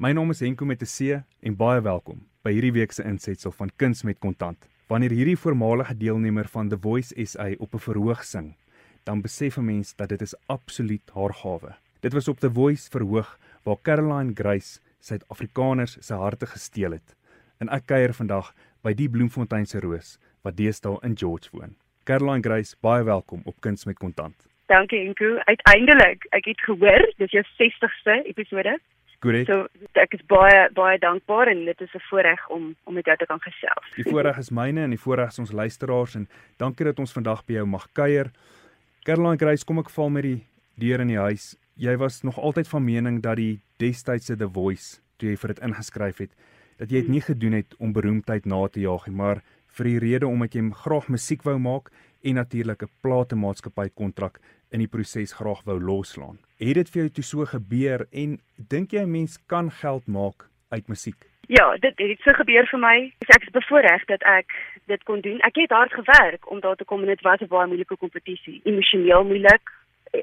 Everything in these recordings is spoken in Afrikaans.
My naam is Henko met 'n C en baie welkom by hierdie week se insetsel van Kuns met Kontant. Wanneer hierdie voormalige deelnemer van The Voice SA op 'n verhoog sing, dan besef 'n mens dat dit is absoluut haar gawe. Dit was op The Voice verhoog waar Caroline Grace Suid-Afrikaners se harte gesteel het. En ek kuier vandag by die Bloemfontein se roos wat deesdae in George woon. Caroline Grace, baie welkom op Kuns met Kontant. Dankie Enko. Uiteindelik, ek het gehoor dis jou 60ste episode. Korrek. So ek is baie baie dankbaar en dit is 'n voorreg om om met jou te kan gesels. Die voorreg is myne en die voorreg is ons luisteraars en dankie dat ons vandag by jou mag kuier. Caroline Grace, kom ek val met die deur in die huis. Jy was nog altyd van mening dat die destydse The Voice, toe jy vir dit ingeskryf het, dat jy dit nie gedoen het om beroemdheid na te jaag nie, maar vir die rede omdat jy graag musiek wou maak en natuurlik 'n platenmaatskappy kontrak in die proses graag wou loslaan. Het dit vir jou toe so gebeur en dink jy 'n mens kan geld maak uit musiek? Ja, dit het so gebeur vir my. Ek is bevoorreg dat ek dit kon doen. Ek het hard gewerk om daar te kom en dit was 'n baie moeilike kompetisie. Emosioneel moeilik,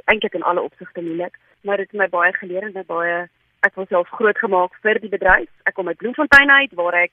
eintlik in alle opsigte moeilik, maar dit het my baie geleer en my baie ek was self groot gemaak vir die bedryf. Ek kom uit Bloemfontein uit waar ek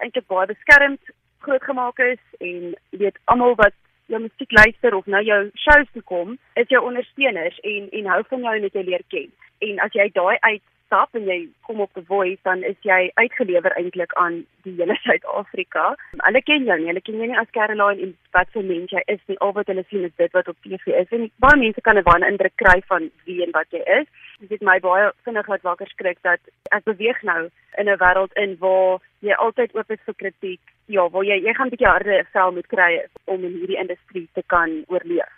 eintlik baie beskermd groot gemaak is en weet almal wat jou musiek luister of nou jou shows toe kom, is jou ondersteuners en en hou van jou en het jou leer ken. En as jy daai uitstap en jy kom op die voice, dan is jy uitgelewer eintlik aan die hele Suid-Afrika. Hulle ken jou nie, hulle ken jou nie as Caroline en wat vir mens jy is nie. Al wat hulle sien is dit wat op TV is. En baie mense kan 'n wanneer indruk kry van wie en wat jy is. Dit het my baie vinnig laat wakker skrik dat ek beweeg nou in 'n wêreld in waar jy altyd oop is vir kritiek ja, waar jy jy gaan 'n bietjie harde vel moet kry om in hierdie industrie te kan oorleef.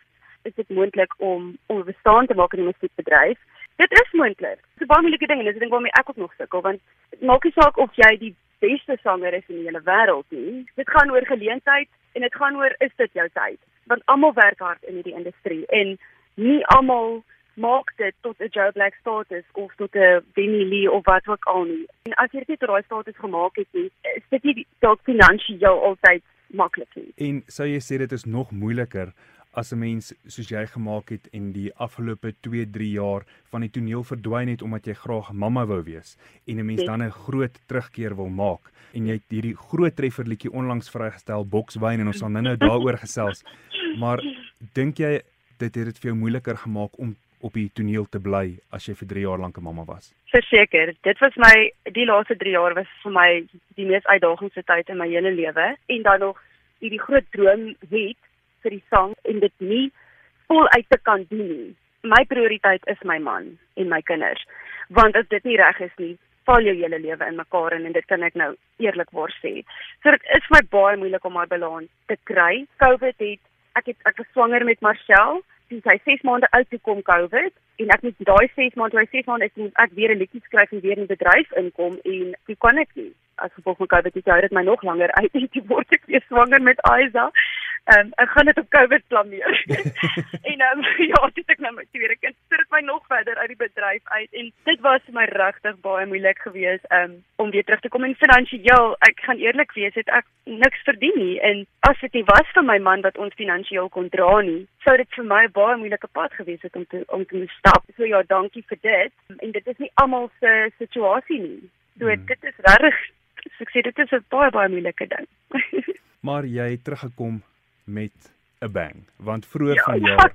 Is dit moontlik om om bestaan te maak in die musiekbedryf? Dit is moontlik. Dit is 'n baie moeilike ding en dit is 'n ding waarmee ek ook nog sukkel want maak nie saak of jy die beste sanger is in die hele wêreld nie. Dit gaan oor geleentheid en dit gaan oor is dit jou tyd? Want almal werk hard in hierdie industrie en nie almal maak dit tot 'n Joe Black status of tot 'n Benny Lee of wat ook al nie. En as jy dit tot daai status gemaak het, nie, is dit nie dalk finansiëel altyd maklik nie. En sou jy sê dit is nog moeiliker as 'n mens soos jy gemaak het en die afgelope 2-3 jaar van die toneel verdwyn het omdat jy graag mamma wou wees en 'n mens dan 'n groot terugkeer wil maak en jy het hierdie groot trefferliedjie onlangs vrygestel Bokswyn en ons sal nou-nou daaroor gesels. Maar dink jy dit het dit vir jou moeiliker gemaak om op die toneel te bly as jy vir 3 jaar lank 'n mamma was? Verseker, dit was my die laaste 3 jaar was vir my die mees uitdagende tyd in my hele lewe en dan nog hierdie groot droom het vir die sang en dit nie voluit te kan doen nie. My prioriteit is my man en my kinders. Want as dit nie reg is nie, val jou hele lewe in mekaar in, en dit kan ek nou eerlikwaar sê. So dit is vir my baie moeilik om my balans te kry. COVID het ek het ek was swanger met Marcel toe hy 6 maande oud toe kom COVID en ek moet daai 6 maande, hy 6 maande is moet ek weer 'n liedjie skryf en weer in bedryf inkom en toe kon ek nie. As gevolg van COVID het dit my nog langer uit en toe word ek weer swanger met Aiza. Ehm um, ek gaan dit op COVID blameer. en ehm um, ja, dit ek nou my tweede kind sit dit my nog verder uit die bedryf uit en dit was vir my regtig baie moeilik geweest um, om weer terug te kom en finansiëel, ek gaan eerlik wees, het ek niks verdien nie en as dit nie was vir my man wat ons finansiëel kon dra nie, sou dit vir my baie moeilike pad gewees het om te om te stap. So ja, dankie vir dit. En dit is nie almal se situasie nie. So hmm. dit is regtig ek sê dit is 'n baie baie moeilike ding. maar jy het teruggekom met 'n bang want vroeër ja, vanjaar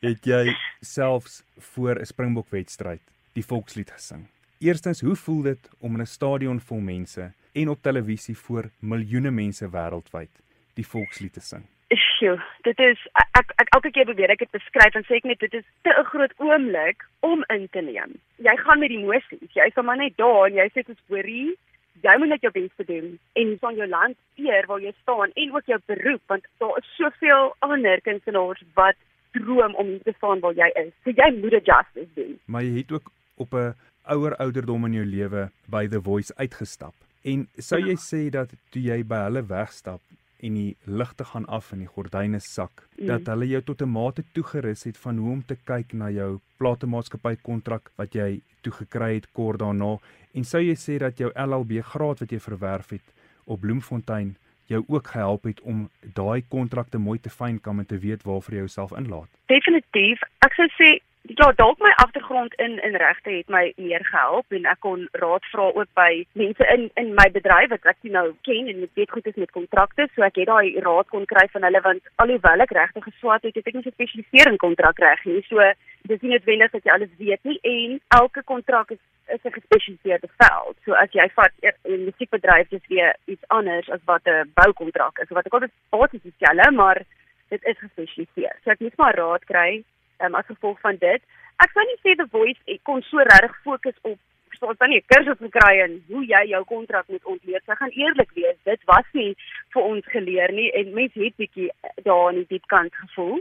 het jy selfs voor 'n Springbok wedstryd die volkslied gesing. Eerstens, hoe voel dit om in 'n stadion vol mense en op televisie voor miljoene mense wêreldwyd die volkslied te sing? Sjoe, dit is ek ek elke keer probeer ek dit beskryf en sê ek net dit is te 'n groot oomblik om in te neem. Jy gaan met die emosies, jy is sommer net daar en jy sê dit is hoorie jy moet net jou bes te doen en van jou land eer waar jy staan en ook jou beroep want daar is soveel ander kunstenaars wat droom om hier te staan waar jy is. So jy moet dit justice doen. Maar jy het ook op 'n ouer ouderdom in jou lewe by The Voice uitgestap. En sou jy sê dat toe jy by hulle wegstap en die ligte gaan af en die gordyne sak. Mm. dat hulle jou tot 'n mate toegerus het van hoe om te kyk na jou platemaatskappy kontrak wat jy toe gekry het kort daarna. En sou jy sê dat jou LLB graad wat jy verwerf het op Bloemfontein jou ook gehelp het om daai kontrakte mooi te fyn kam en te weet waarvoor jy jouself inlaat? Definitief. Ek sou sê ja, dalk my agtergrond in in regte het my meer gehelp en ek kon raad vra ook by mense in in my bedryf wat ek nou ken en weet goed is met kontrakte, so ek het daai raad kon kry van hulle want alhoewel ek regte geswat het, het ek nie gespesialiseer in kontrakreg nie. So dis nie noodwendig dat jy alles weet nie en elke kontrak is is 'n gespesialiseerde veld. So as jy vat 'n musiekbedryf dis weer iets anders as wat 'n boukontrak is. Wat ek altyd basies dieselfde, maar dit is gespesialiseer. So ek moet maar raad kry um, as gevolg van dit. Ek sou nie sê The Voice kon so regtig fokus op verstaan dan nie 'n kursus gekry en hoe jy jou kontrak moet ontleed. Ek gaan eerlik wees, dit was nie vir ons geleer nie en mense het bietjie daar in die diep kant gevoel.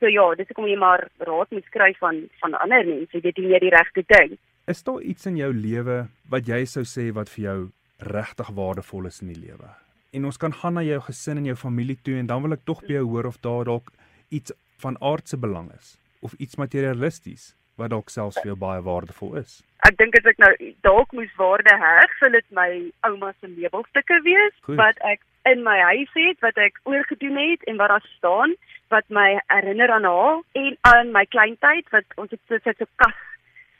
So ja, dis hoekom jy maar raad moet kry van van ander mense, jy weet nie die regte ding. Is daar iets in jou lewe wat jy sou sê wat vir jou regtig waardevol is in die lewe? En ons kan gaan na jou gesin en jou familie toe en dan wil ek tog by jou hoor of daar dalk iets van aardse belang is of iets materialisties wat dalk selfs vir jou baie waardevol is. Ek dink as ek nou dalk moes waarde heg, sal dit my ouma se meubelstukke wees Goed. wat ek in my huis het, wat ek oorgedoen het en wat daar staan wat my herinner aan haar en aan my kleintyd wat ons het so 'n kas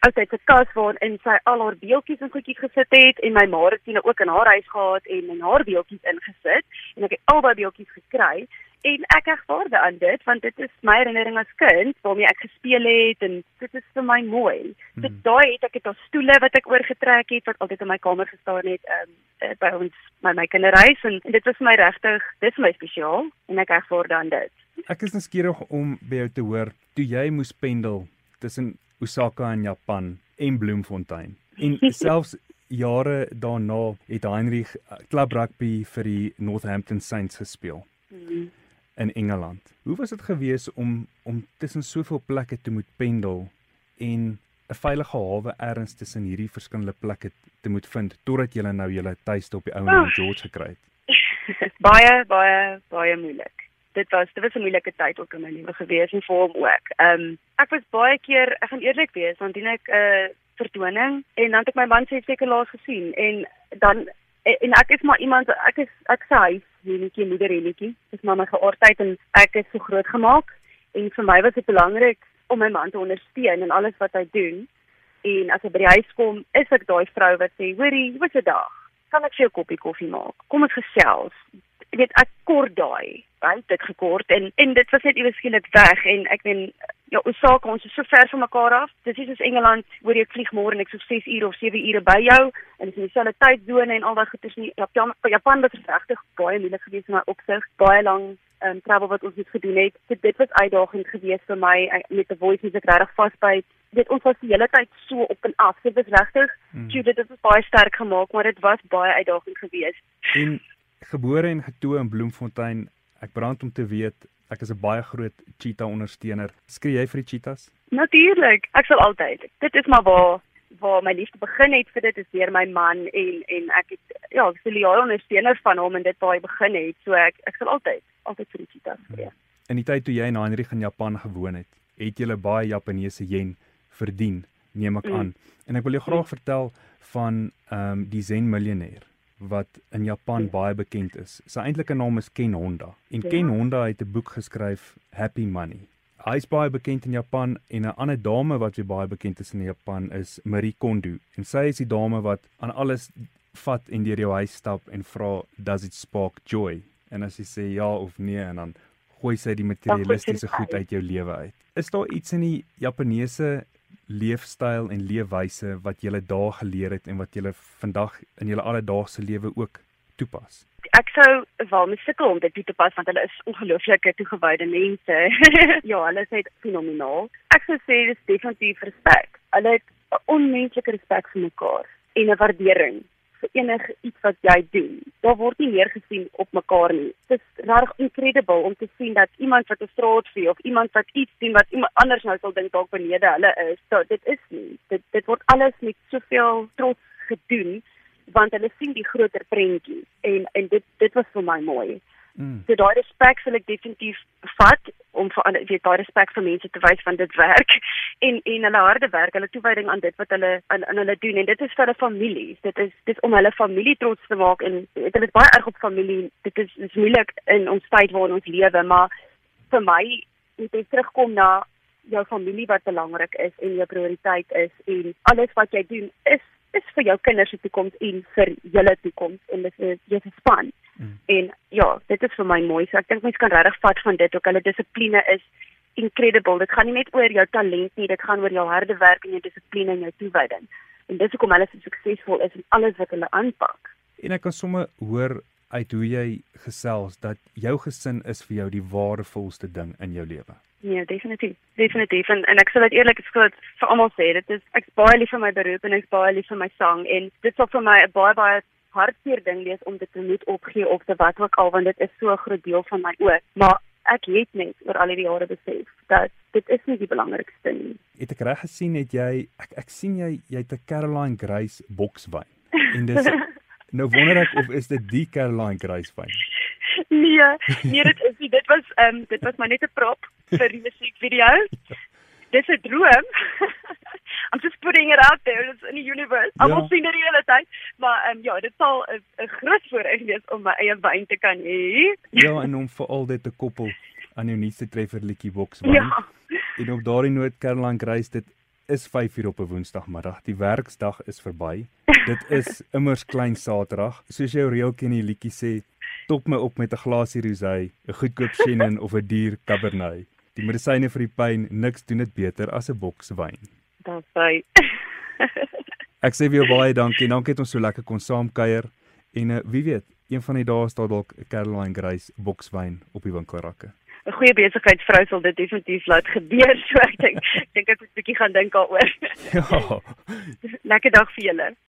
altyd 'n kas waarin sy al haar beeltjies en goedjies gesit het en my ma het dit ook in haar huis gehad en in haar beeltjies ingesit en ek het al daai beeltjies gekry en ek heg waarde aan dit want dit is my herinnering as kind waarmee ek gespeel het en dit is vir my mooi. Hmm. Dit daai het ek het al stoele wat ek oorgetrek het wat altyd in my kamer gestaan het um, by ons my my kinderreis en, en dit was vir my regtig dis my spesiaal en ek heg waarde aan dit. Ek is nuuskierig om by jou te hoor toe jy moes pendel tussen Osaka in Japan en Bloemfontein. En selfs jare daarna het Heinrich club rugby vir die Northampton Saints gespeel. Hmm in Engeland. Hoe was dit gewees om om tussen soveel plekke te moet pendel en 'n veilige hawe ergens tussen hierdie verskillende plekke te moet vind totdat jy nou jou tuiste op die ou en George gekry het? baie baie baie moeilik. Dit was dit was 'n moeilike tyd ook in my lewe gewees en vir hom ook. Ehm um, ek was baie keer, ek gaan eerlik wees, want dien ek 'n uh, vertoning en dan het ek my man se seker laas gesien en dan en ek is maar iemand ek is ek sê hy enetjie moeder enetjie dis maar my geaardheid en ek is so groot gemaak. En vir my was dit belangrik om my man te ondersteun in alles wat hy doen. En as hy by die huis kom is ek daai vrou wat sê hoorie wat se dag? Kan ek vir jou 'n koppie koffie maak? Kom ons gesels. Weet ek kort daai. Right dit gekort en en dit was net iewes skielik weg en ek meen ja, Osaka, ons is so ver van mekaar af. Dis nie soos Engeland waar jy vlieg môre en ek so 6 ure of 7 ure by jou en dis in dieselfde tydsone en al daai goeders nie. Japan, Japan was regtig baie moeilik geweest in my opsig. Baie lank ehm um, travel wat ons het gedoen het. Dit, dit was uitdagend geweest vir my met die voice music regtig vasbyt. Dit ons was die hele tyd so op en af. Dit was regtig, hmm. dit het ons baie sterk gemaak, maar dit was baie uitdagend geweest. En gebore en getoe in Bloemfontein, ek brand om te weet Ek is 'n baie groot cheetah ondersteuner. Skree jy vir die cheetahs? Natuurlik. Ek sal altyd. Dit is maar waar waar my liefde begin het vir dit is deur my man en en ek het ja, ek sou jare ondersteuner van hom en dit waar hy begin het. So ek ek sal altyd altyd vir die cheetahs skree. In die tyd toe jy in Heinrich in Japan gewoon het, het jy baie Japaneese yen verdien, neem ek mm. aan. En ek wil jou graag mm. vertel van ehm um, die Zen miljonair wat in Japan ja. baie bekend is. Sy eintlike naam is Ken Honda. En ja. Ken Honda het 'n boek geskryf, Happy Money. Hy is baie bekend in Japan en 'n ander dame wat weer baie bekend is in Japan is Marie Kondo. En sy is die dame wat aan alles vat en deur jou huis stap en vra, "Does it spark joy?" En as jy sê ja of nee en dan gooi sy die materialistiese goed uit jou lewe uit. Is daar iets in die Japaneese leefstyl en leefwyse wat jy daar geleer het en wat jy vandag in jou alledaagse lewe ook toepas? Ek sou wel missukkel om dit toe te pas want hulle is ongelooflike toegewyde mense. ja, hulle is net fenomenaal. Ek sou sê dis definitief respek. Hulle het 'n onmenslike respek vir mekaar en 'n waardering vir enige iets wat jy doen. Daar word nie neergesien op mekaar nie. Dit is regtig incredible om te sien dat iemand wat 'n straatvee of iemand wat iets doen wat iemand anders nou sal dink dalk benede hulle is. So dit is nie. Dit dit word alles met soveel trots gedoen want hulle sien die groter prentjie en en dit dit was vir my mooi. Mm. So daai respek sal ek definitief vat om vir ander weet daai respek vir mense te wys van dit werk en en hulle harde werk, hulle toewyding aan dit wat hulle aan, aan hulle doen en dit is vir hulle families. Dit is dis om hulle familie trots te maak en dit is baie erg op familie. Dit is is moeilik in ons tyd waarin ons lewe, maar vir my moet ek terugkom na jou familie wat belangrik is en jou prioriteit is en alles wat jy doen is is vir jou kinders se toekoms en vir julle toekoms en dit is jy se span. Mm. En ja, dit is vir my mooi. So ek dink mense kan regtig vat van dit ook hulle dissipline is incredible. Dit gaan nie net oor jou talent nie, dit gaan oor jou harde werk en jou dissipline en jou toewyding. En dis hoekom hulle so suksesvol is in alles wat hulle aanpak. En ek kan sommer hoor uit hoe jy gesels dat jou gesin is vir jou die waardevolste ding in jou lewe. Ja, definitief. Definitief. En, en ek sal dit eerlik vir almal sê, dit is ek's baie lief vir my beroep en ek's baie lief vir my sang en dit sal vir my 'n baie baie hartseer ding wees om dit te moet opgee of te wat ook al want dit is so 'n groot deel van my ook. Maar ek het net oor al die jare besef dat dit is nie die belangrikste nie. Het ek reg gesien het jy ek ek sien jy jy het 'n Caroline Grace bokswyn en dis Nou wonder ek of is dit die Caroline Grace wyn? Nee, nee dit is nie. Dit was ehm um, dit was maar net 'n prop vir die musiekvideo. Dis 'n droom. I'm just putting it out there. It's in the universe. Ja. Almal sien dit die hele tyd, maar ehm um, ja, dit sal 'n groot voorreg wees om my eie wyn te kan hê. ja, en om vir al dit te koppel aan jou nuutste treffer liedjie Box wyn. Ja. En op daardie noot Caroline Grace dit is 5uur op 'n Woensdagmiddag. Die werksdag is verby. Dit is immers klein Saterdag. Soos jou reeltjie in die liedjie sê, top my op met 'n glasie rosé, 'n goedkoop Chenin of 'n duur Cabernet. Die medisyne vir die pyn, niks doen dit beter as 'n boks wyn. Hy. Ek sê vir jou baie dankie. Dankie dat ons so lekker kon saamkuier en uh, wie weet, een van die dae staan dalk 'n Caroline Grace bokswyn op die winkelrakke. 'n goeie besigheidsvrou sal dit definitief laat gebeur. So ek dink ek dink ek moet 'n bietjie gaan dink daaroor. Ja. Lekker dag vir julle.